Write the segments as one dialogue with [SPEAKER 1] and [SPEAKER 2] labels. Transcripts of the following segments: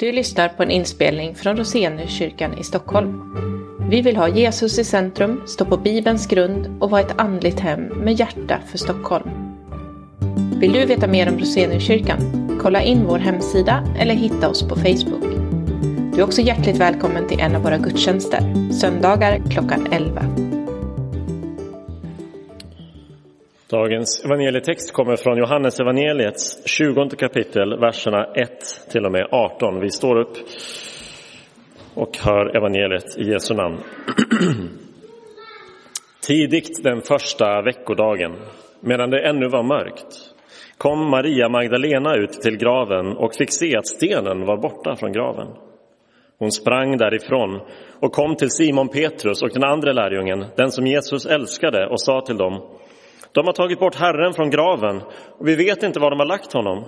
[SPEAKER 1] Du lyssnar på en inspelning från Roseniuskyrkan i Stockholm. Vi vill ha Jesus i centrum, stå på Bibelns grund och vara ett andligt hem med hjärta för Stockholm. Vill du veta mer om Roseniuskyrkan? Kolla in vår hemsida eller hitta oss på Facebook. Du är också hjärtligt välkommen till en av våra gudstjänster, söndagar klockan 11.
[SPEAKER 2] Dagens evangelietext kommer från Johannes evangeliets 20 kapitel, verserna 1 till och med 18. Vi står upp och hör evangeliet i Jesu namn. Tidigt den första veckodagen, medan det ännu var mörkt, kom Maria Magdalena ut till graven och fick se att stenen var borta från graven. Hon sprang därifrån och kom till Simon Petrus och den andra lärjungen, den som Jesus älskade, och sa till dem de har tagit bort Herren från graven och vi vet inte var de har lagt honom.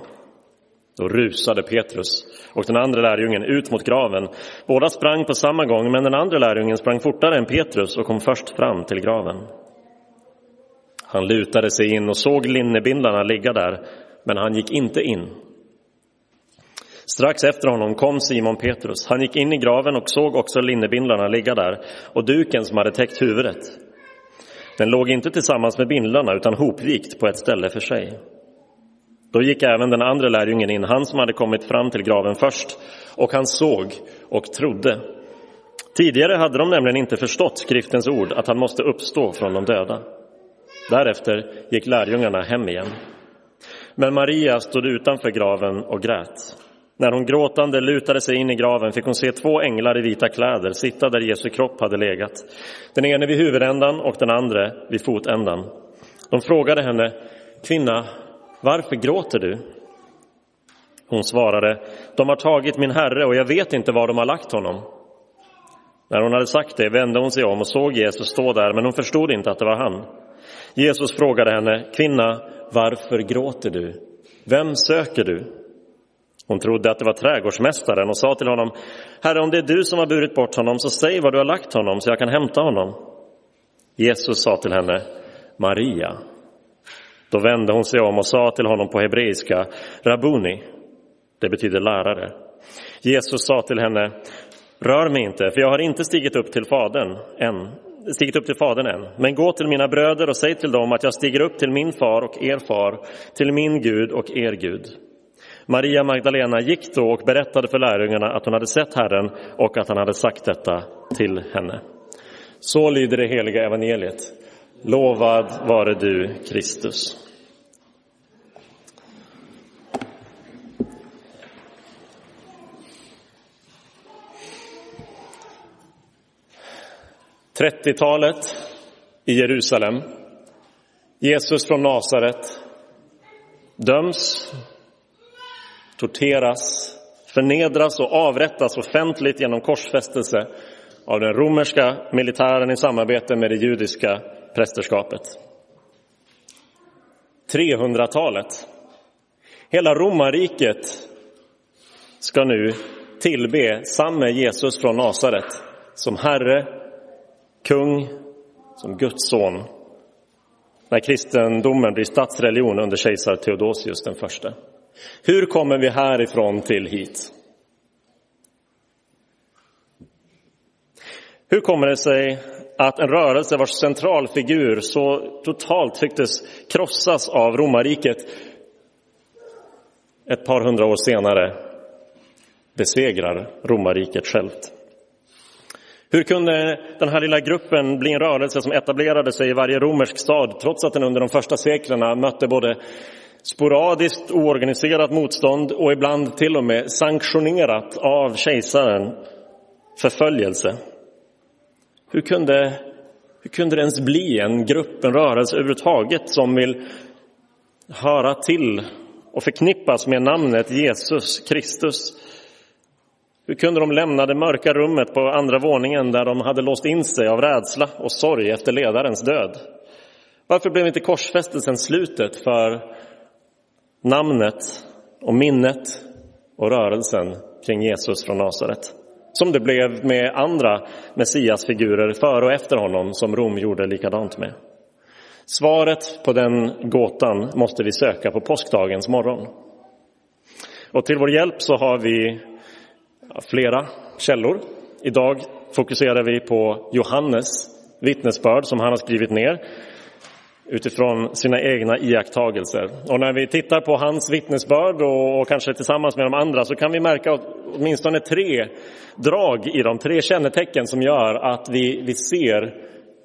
[SPEAKER 2] Då rusade Petrus och den andra lärjungen ut mot graven. Båda sprang på samma gång, men den andra lärjungen sprang fortare än Petrus och kom först fram till graven. Han lutade sig in och såg linnebindlarna ligga där, men han gick inte in. Strax efter honom kom Simon Petrus. Han gick in i graven och såg också linnebindlarna ligga där och duken som hade täckt huvudet. Den låg inte tillsammans med bindlarna utan hopvikt på ett ställe för sig. Då gick även den andra lärjungen in, han som hade kommit fram till graven först, och han såg och trodde. Tidigare hade de nämligen inte förstått skriftens ord att han måste uppstå från de döda. Därefter gick lärjungarna hem igen. Men Maria stod utanför graven och grät. När hon gråtande lutade sig in i graven fick hon se två änglar i vita kläder sitta där Jesu kropp hade legat. Den ene vid huvudändan och den andra vid fotändan. De frågade henne, kvinna, varför gråter du? Hon svarade, de har tagit min herre och jag vet inte var de har lagt honom. När hon hade sagt det vände hon sig om och såg Jesus stå där, men hon förstod inte att det var han. Jesus frågade henne, kvinna, varför gråter du? Vem söker du? Hon trodde att det var trädgårdsmästaren och sa till honom, Herre, om det är du som har burit bort honom, så säg var du har lagt honom så jag kan hämta honom. Jesus sa till henne, Maria. Då vände hon sig om och sa till honom på hebreiska, Rabuni. Det betyder lärare. Jesus sa till henne, rör mig inte, för jag har inte stigit upp till Fadern än, stigit upp till Fadern än. Men gå till mina bröder och säg till dem att jag stiger upp till min far och er far, till min Gud och er Gud. Maria Magdalena gick då och berättade för lärjungarna att hon hade sett Herren och att han hade sagt detta till henne. Så lyder det heliga evangeliet. Lovad vare du, Kristus. Trettiotalet i Jerusalem. Jesus från Nasaret döms torteras, förnedras och avrättas offentligt genom korsfästelse av den romerska militären i samarbete med det judiska prästerskapet. 300-talet. Hela romarriket ska nu tillbe samme Jesus från Nasaret som Herre, kung, som Guds son när kristendomen blir statsreligion under kejsar Theodosius den första. Hur kommer vi härifrån till hit? Hur kommer det sig att en rörelse vars centralfigur så totalt tycktes krossas av romarriket ett par hundra år senare besegrar romarriket självt? Hur kunde den här lilla gruppen bli en rörelse som etablerade sig i varje romersk stad trots att den under de första seklerna mötte både sporadiskt oorganiserat motstånd och ibland till och med sanktionerat av kejsaren förföljelse. Hur kunde, hur kunde det ens bli en grupp, en rörelse överhuvudtaget som vill höra till och förknippas med namnet Jesus Kristus? Hur kunde de lämna det mörka rummet på andra våningen där de hade låst in sig av rädsla och sorg efter ledarens död? Varför blev inte korsfästelsen slutet för namnet och minnet och rörelsen kring Jesus från Nasaret. Som det blev med andra Messiasfigurer före och efter honom som Rom gjorde likadant med. Svaret på den gåtan måste vi söka på påskdagens morgon. Och till vår hjälp så har vi flera källor. Idag fokuserar vi på Johannes vittnesbörd som han har skrivit ner utifrån sina egna iakttagelser. Och när vi tittar på hans vittnesbörd och, och kanske tillsammans med de andra så kan vi märka åtminstone tre drag i de tre kännetecken som gör att vi, vi ser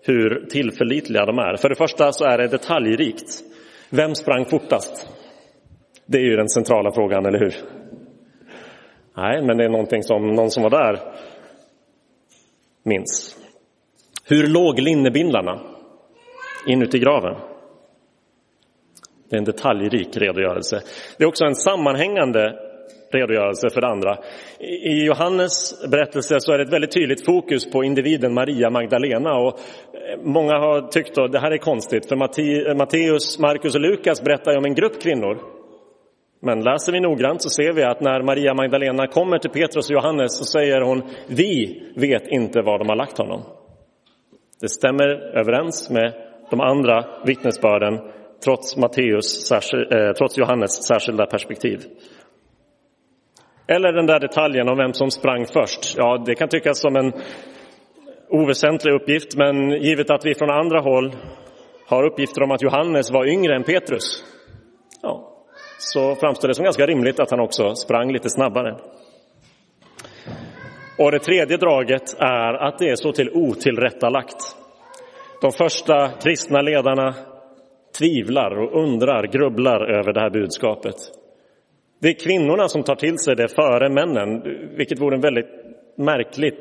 [SPEAKER 2] hur tillförlitliga de är. För det första så är det detaljrikt. Vem sprang fortast? Det är ju den centrala frågan, eller hur? Nej, men det är någonting som någon som var där minns. Hur låg linnebindlarna inuti graven? Det är en detaljrik redogörelse. Det är också en sammanhängande redogörelse för det andra. I Johannes berättelse så är det ett väldigt tydligt fokus på individen Maria Magdalena och eh, många har tyckt att det här är konstigt för eh, Matteus, Markus och Lukas berättar ju om en grupp kvinnor. Men läser vi noggrant så ser vi att när Maria Magdalena kommer till Petrus och Johannes så säger hon vi vet inte var de har lagt honom. Det stämmer överens med de andra vittnesbörden trots, Matteus, eh, trots Johannes särskilda perspektiv. Eller den där detaljen om vem som sprang först. Ja, det kan tyckas som en oväsentlig uppgift, men givet att vi från andra håll har uppgifter om att Johannes var yngre än Petrus, ja, så framstår det som ganska rimligt att han också sprang lite snabbare. Och det tredje draget är att det är så till otillrättalagt. De första kristna ledarna tvivlar och undrar, grubblar över det här budskapet. Det är kvinnorna som tar till sig det före männen, vilket vore en väldigt märklig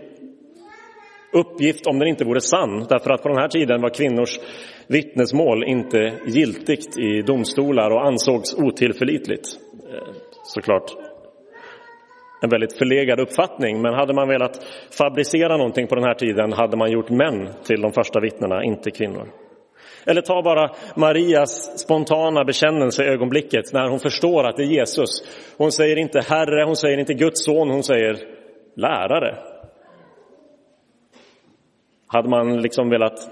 [SPEAKER 2] uppgift om den inte vore sann. Därför att på den här tiden var kvinnors vittnesmål inte giltigt i domstolar och ansågs otillförlitligt. Eh, såklart en väldigt förlegad uppfattning, men hade man velat fabricera någonting på den här tiden hade man gjort män till de första vittnena, inte kvinnor. Eller ta bara Marias spontana bekännelse i ögonblicket när hon förstår att det är Jesus. Hon säger inte Herre, hon säger inte Guds son, hon säger lärare. Hade man liksom velat,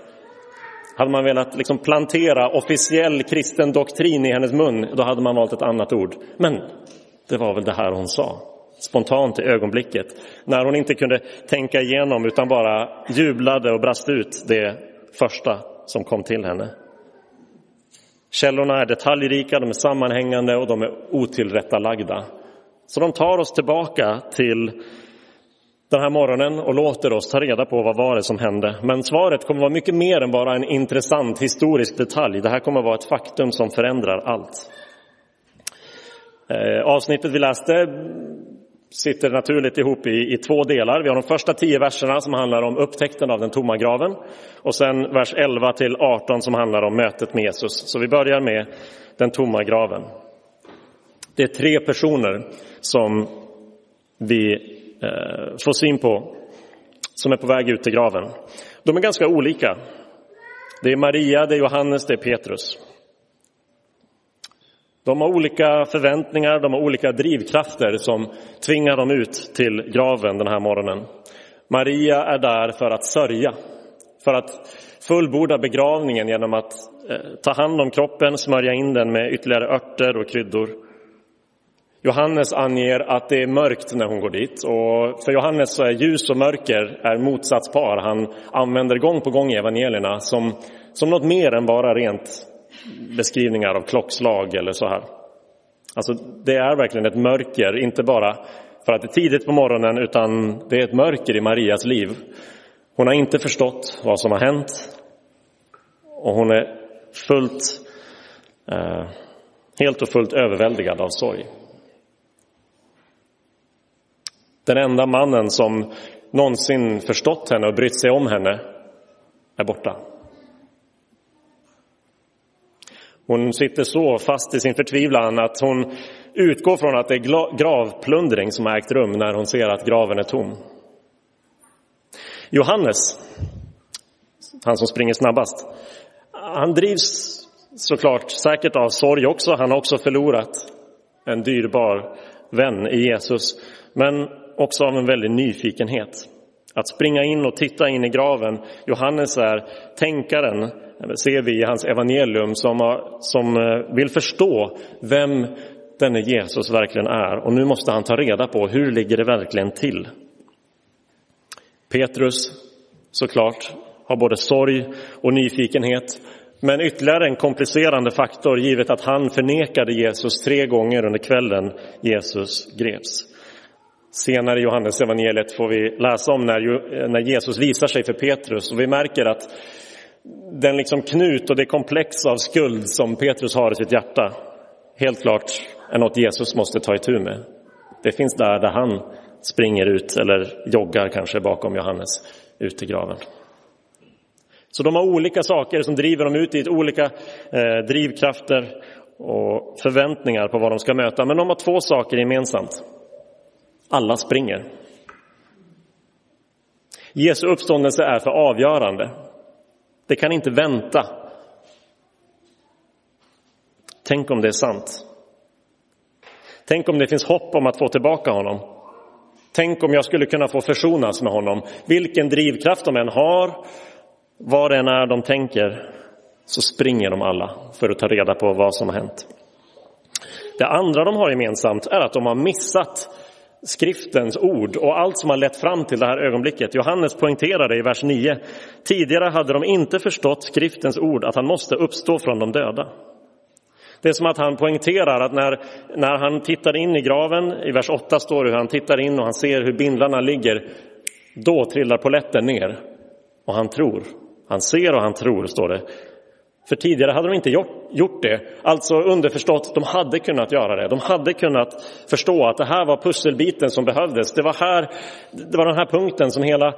[SPEAKER 2] hade man velat liksom plantera officiell kristen doktrin i hennes mun, då hade man valt ett annat ord. Men det var väl det här hon sa, spontant i ögonblicket, när hon inte kunde tänka igenom utan bara jublade och brast ut det första som kom till henne. Källorna är detaljrika, de är sammanhängande och de är otillrättalagda. Så de tar oss tillbaka till den här morgonen och låter oss ta reda på vad var det som hände. Men svaret kommer vara mycket mer än bara en intressant historisk detalj. Det här kommer vara ett faktum som förändrar allt. Eh, avsnittet vi läste sitter naturligt ihop i, i två delar. Vi har de första tio verserna som handlar om upptäckten av den tomma graven och sen vers 11 till 18 som handlar om mötet med Jesus. Så vi börjar med den tomma graven. Det är tre personer som vi eh, får syn på som är på väg ut till graven. De är ganska olika. Det är Maria, det är Johannes, det är Petrus. De har olika förväntningar, de har olika drivkrafter som tvingar dem ut till graven den här morgonen. Maria är där för att sörja, för att fullborda begravningen genom att eh, ta hand om kroppen, smörja in den med ytterligare örter och kryddor. Johannes anger att det är mörkt när hon går dit och för Johannes så är ljus och mörker är motsatspar. Han använder gång på gång i evangelierna som, som något mer än bara rent beskrivningar av klockslag eller så här. Alltså det är verkligen ett mörker, inte bara för att det är tidigt på morgonen utan det är ett mörker i Marias liv. Hon har inte förstått vad som har hänt och hon är fullt, eh, helt och fullt överväldigad av sorg. Den enda mannen som någonsin förstått henne och brytt sig om henne är borta. Hon sitter så fast i sin förtvivlan att hon utgår från att det är gravplundring som har ägt rum när hon ser att graven är tom. Johannes, han som springer snabbast, han drivs såklart säkert av sorg också. Han har också förlorat en dyrbar vän i Jesus, men också av en väldig nyfikenhet. Att springa in och titta in i graven. Johannes är tänkaren, ser vi i hans evangelium, som, som eh, vill förstå vem denne Jesus verkligen är och nu måste han ta reda på hur ligger det verkligen till. Petrus, såklart, har både sorg och nyfikenhet men ytterligare en komplicerande faktor givet att han förnekade Jesus tre gånger under kvällen Jesus greps. Senare i Johannes evangeliet får vi läsa om när, eh, när Jesus visar sig för Petrus och vi märker att den liksom knut och det komplex av skuld som Petrus har i sitt hjärta helt klart är något Jesus måste ta itu med. Det finns där, där han springer ut eller joggar kanske bakom Johannes ut i graven. Så de har olika saker som driver dem ut i olika eh, drivkrafter och förväntningar på vad de ska möta. Men de har två saker gemensamt. Alla springer. Jesu uppståndelse är för avgörande. Det kan inte vänta. Tänk om det är sant. Tänk om det finns hopp om att få tillbaka honom. Tänk om jag skulle kunna få försonas med honom. Vilken drivkraft de än har, vad det än är de tänker, så springer de alla för att ta reda på vad som har hänt. Det andra de har gemensamt är att de har missat skriftens ord och allt som har lett fram till det här ögonblicket. Johannes poängterar det i vers 9. Tidigare hade de inte förstått skriftens ord att han måste uppstå från de döda. Det är som att han poängterar att när, när han tittar in i graven, i vers 8 står det hur han tittar in och han ser hur bindlarna ligger, då trillar poletten ner och han tror. Han ser och han tror, står det. För tidigare hade de inte gjort det. Alltså underförstått, de hade kunnat göra det. De hade kunnat förstå att det här var pusselbiten som behövdes. Det var, här, det var den här punkten som hela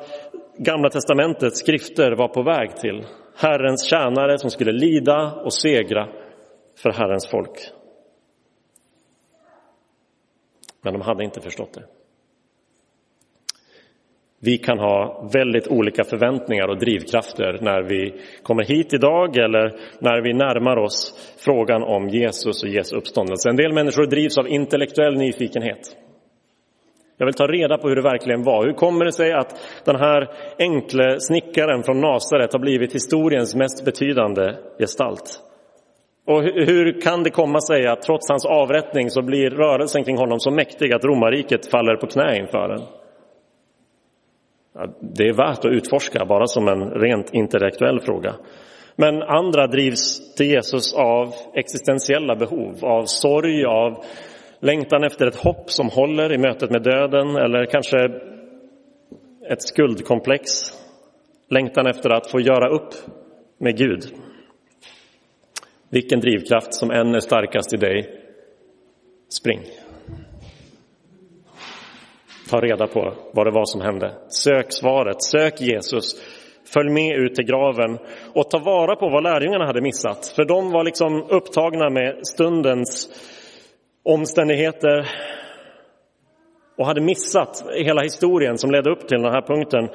[SPEAKER 2] Gamla testamentets skrifter var på väg till. Herrens tjänare som skulle lida och segra för Herrens folk. Men de hade inte förstått det. Vi kan ha väldigt olika förväntningar och drivkrafter när vi kommer hit idag eller när vi närmar oss frågan om Jesus och Jesu uppståndelse. En del människor drivs av intellektuell nyfikenhet. Jag vill ta reda på hur det verkligen var. Hur kommer det sig att den här enkle snickaren från Nasaret har blivit historiens mest betydande gestalt? Och hur kan det komma sig att trots hans avrättning så blir rörelsen kring honom så mäktig att romarriket faller på knä inför den? Det är värt att utforska bara som en rent intellektuell fråga. Men andra drivs till Jesus av existentiella behov, av sorg, av längtan efter ett hopp som håller i mötet med döden eller kanske ett skuldkomplex, längtan efter att få göra upp med Gud. Vilken drivkraft som än är starkast i dig, spring. Ta reda på vad det var som hände. Sök svaret, sök Jesus. Följ med ut till graven och ta vara på vad lärjungarna hade missat. För de var liksom upptagna med stundens omständigheter och hade missat hela historien som ledde upp till den här punkten.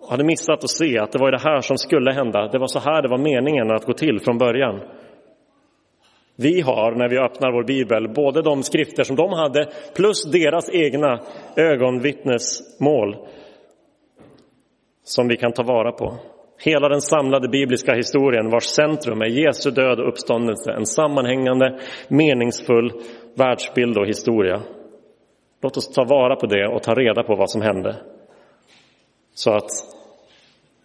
[SPEAKER 2] Och hade missat att se att det var det här som skulle hända. Det var så här det var meningen att gå till från början. Vi har, när vi öppnar vår bibel, både de skrifter som de hade plus deras egna ögonvittnesmål som vi kan ta vara på. Hela den samlade bibliska historien vars centrum är Jesu död och uppståndelse, en sammanhängande, meningsfull världsbild och historia. Låt oss ta vara på det och ta reda på vad som hände. Så att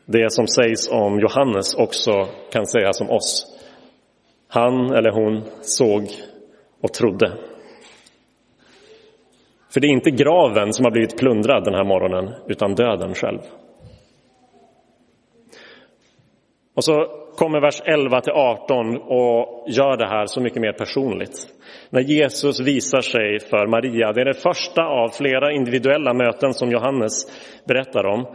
[SPEAKER 2] det som sägs om Johannes också kan sägas om oss. Han eller hon såg och trodde. För det är inte graven som har blivit plundrad den här morgonen, utan döden själv. Och så kommer vers 11 till 18 och gör det här så mycket mer personligt. När Jesus visar sig för Maria, det är det första av flera individuella möten som Johannes berättar om.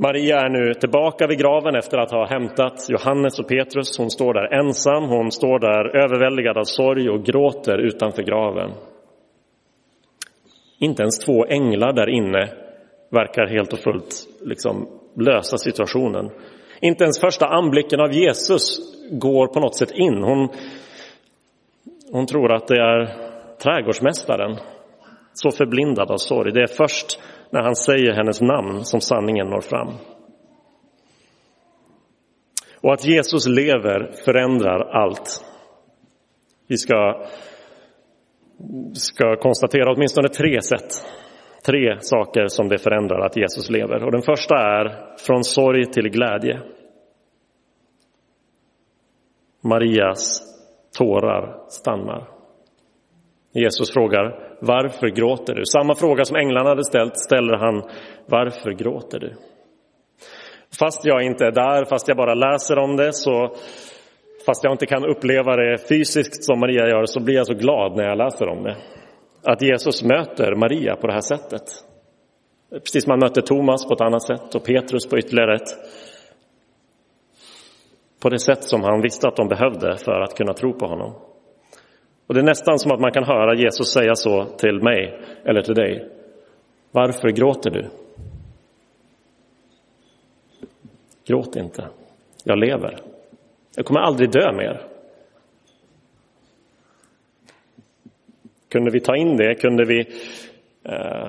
[SPEAKER 2] Maria är nu tillbaka vid graven efter att ha hämtat Johannes och Petrus. Hon står där ensam, hon står där överväldigad av sorg och gråter utanför graven. Inte ens två änglar där inne verkar helt och fullt liksom lösa situationen. Inte ens första anblicken av Jesus går på något sätt in. Hon, hon tror att det är trädgårdsmästaren, så förblindad av sorg. Det är först när han säger hennes namn som sanningen når fram. Och att Jesus lever förändrar allt. Vi ska ska konstatera åtminstone tre sätt. Tre saker som det förändrar att Jesus lever. Och den första är från sorg till glädje. Marias tårar stannar. Jesus frågar varför gråter du? Samma fråga som änglarna hade ställt ställer han varför gråter du? Fast jag inte är där, fast jag bara läser om det, så fast jag inte kan uppleva det fysiskt som Maria gör, så blir jag så glad när jag läser om det. Att Jesus möter Maria på det här sättet. Precis som han mötte Thomas på ett annat sätt och Petrus på ytterligare ett. På det sätt som han visste att de behövde för att kunna tro på honom. Och det är nästan som att man kan höra Jesus säga så till mig eller till dig. Varför gråter du? Gråt inte. Jag lever. Jag kommer aldrig dö mer. Kunde vi ta in det? Kunde vi eh,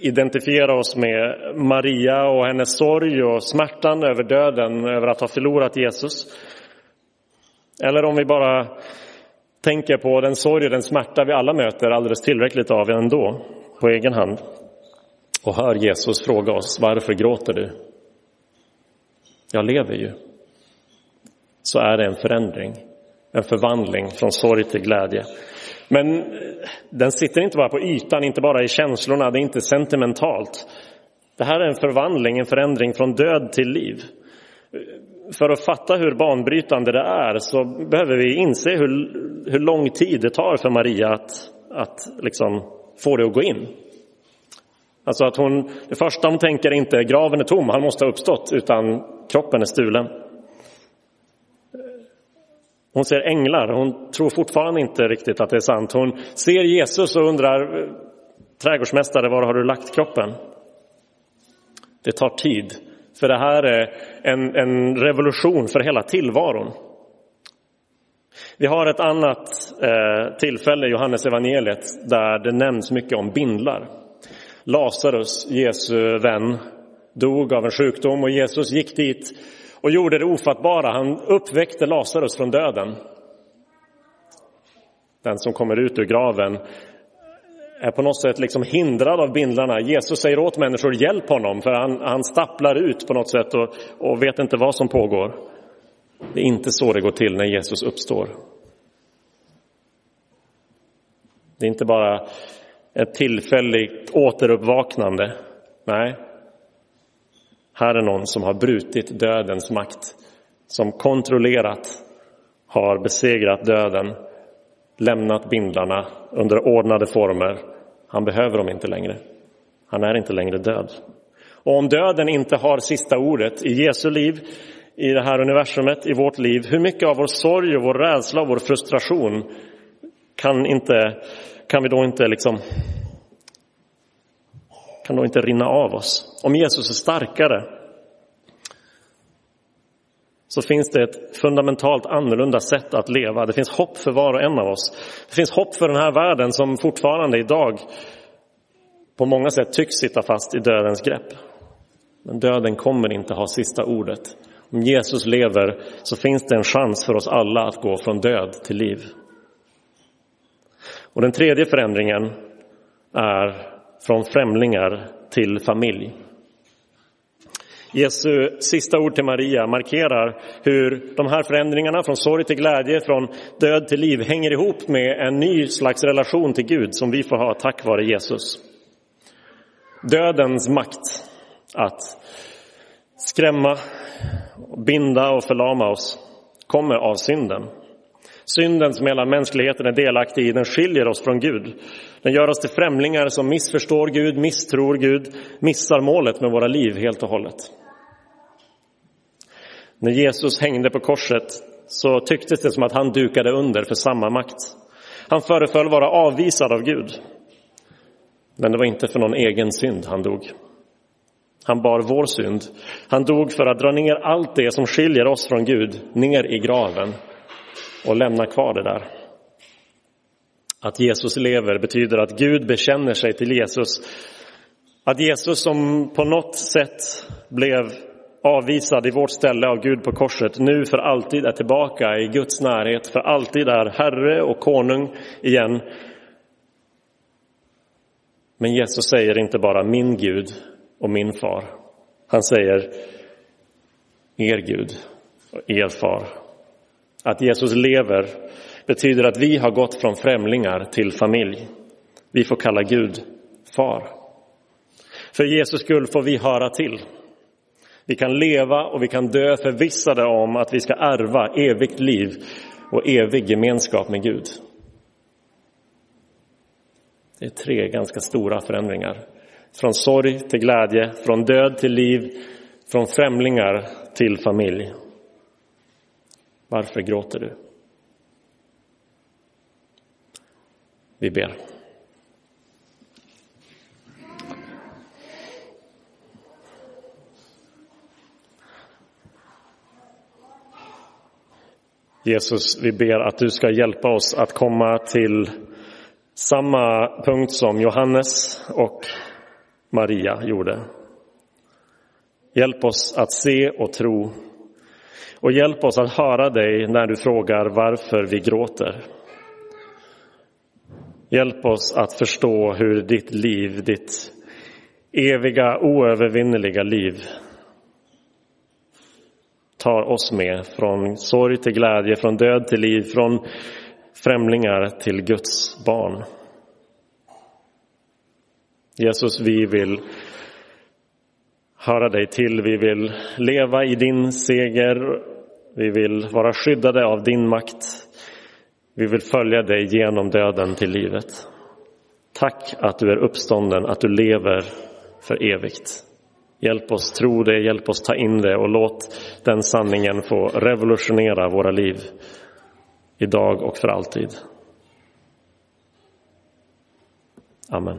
[SPEAKER 2] identifiera oss med Maria och hennes sorg och smärtan över döden, över att ha förlorat Jesus? Eller om vi bara tänker på den sorg och den smärta vi alla möter alldeles tillräckligt av ändå, på egen hand. Och hör Jesus fråga oss, varför gråter du? Jag lever ju. Så är det en förändring, en förvandling från sorg till glädje. Men den sitter inte bara på ytan, inte bara i känslorna, det är inte sentimentalt. Det här är en förvandling, en förändring från död till liv för att fatta hur banbrytande det är så behöver vi inse hur, hur lång tid det tar för Maria att, att liksom få det att gå in. Alltså att hon, det första hon tänker är inte graven är tom, han måste ha uppstått, utan kroppen är stulen. Hon ser änglar, hon tror fortfarande inte riktigt att det är sant. Hon ser Jesus och undrar, eh, trädgårdsmästare, var har du lagt kroppen? Det tar tid för det här är en, en revolution för hela tillvaron. Vi har ett annat eh, tillfälle i Johannes evangeliet där det nämns mycket om bindlar. Lazarus, Jesu vän, dog av en sjukdom och Jesus gick dit och gjorde det ofattbara. Han uppväckte Lazarus från döden. Den som kommer ut ur graven är på något sätt liksom hindrad av bindlarna. Jesus säger åt människor, hjälp honom, för han, han stapplar ut på något sätt och, och vet inte vad som pågår. Det är inte så det går till när Jesus uppstår. Det är inte bara ett tillfälligt återuppvaknande. Nej, här är någon som har brutit dödens makt, som kontrollerat har besegrat döden lämnat bindlarna under ordnade former. Han behöver dem inte längre. Han är inte längre död. Och om döden inte har sista ordet i Jesu liv, i det här universumet, i vårt liv, hur mycket av vår sorg och vår rädsla och vår frustration kan, inte, kan vi då inte liksom kan då inte rinna av oss? Om Jesus är starkare så finns det ett fundamentalt annorlunda sätt att leva. Det finns hopp för var och en av oss. Det finns hopp för den här världen som fortfarande idag på många sätt tycks sitta fast i dödens grepp. Men döden kommer inte ha sista ordet. Om Jesus lever så finns det en chans för oss alla att gå från död till liv. Och den tredje förändringen är från främlingar till familj. Jesu sista ord till Maria markerar hur de här förändringarna från sorg till glädje, från död till liv hänger ihop med en ny slags relation till Gud som vi får ha tack vare Jesus. Dödens makt att skrämma, binda och förlama oss kommer av synden. Synden som hela mänskligheten är delaktig i, den skiljer oss från Gud. Den gör oss till främlingar som missförstår Gud, misstror Gud, missar målet med våra liv helt och hållet. När Jesus hängde på korset så tycktes det som att han dukade under för samma makt. Han föreföll vara avvisad av Gud. Men det var inte för någon egen synd han dog. Han bar vår synd. Han dog för att dra ner allt det som skiljer oss från Gud ner i graven och lämna kvar det där. Att Jesus lever betyder att Gud bekänner sig till Jesus. Att Jesus som på något sätt blev avvisad i vårt ställe av Gud på korset, nu för alltid är tillbaka i Guds närhet, för alltid är Herre och konung igen. Men Jesus säger inte bara min Gud och min far. Han säger er Gud och er far. Att Jesus lever betyder att vi har gått från främlingar till familj. Vi får kalla Gud far. För Jesus skull får vi höra till. Vi kan leva och vi kan dö förvissade om att vi ska ärva evigt liv och evig gemenskap med Gud. Det är tre ganska stora förändringar. Från sorg till glädje, från död till liv, från främlingar till familj. Varför gråter du? Vi ber. Jesus, vi ber att du ska hjälpa oss att komma till samma punkt som Johannes och Maria gjorde. Hjälp oss att se och tro. Och hjälp oss att höra dig när du frågar varför vi gråter. Hjälp oss att förstå hur ditt liv, ditt eviga, oövervinneliga liv tar oss med från sorg till glädje, från död till liv, från främlingar till Guds barn. Jesus, vi vill höra dig till. Vi vill leva i din seger. Vi vill vara skyddade av din makt. Vi vill följa dig genom döden till livet. Tack att du är uppstånden, att du lever för evigt. Hjälp oss tro det, hjälp oss ta in det och låt den sanningen få revolutionera våra liv idag och för alltid. Amen.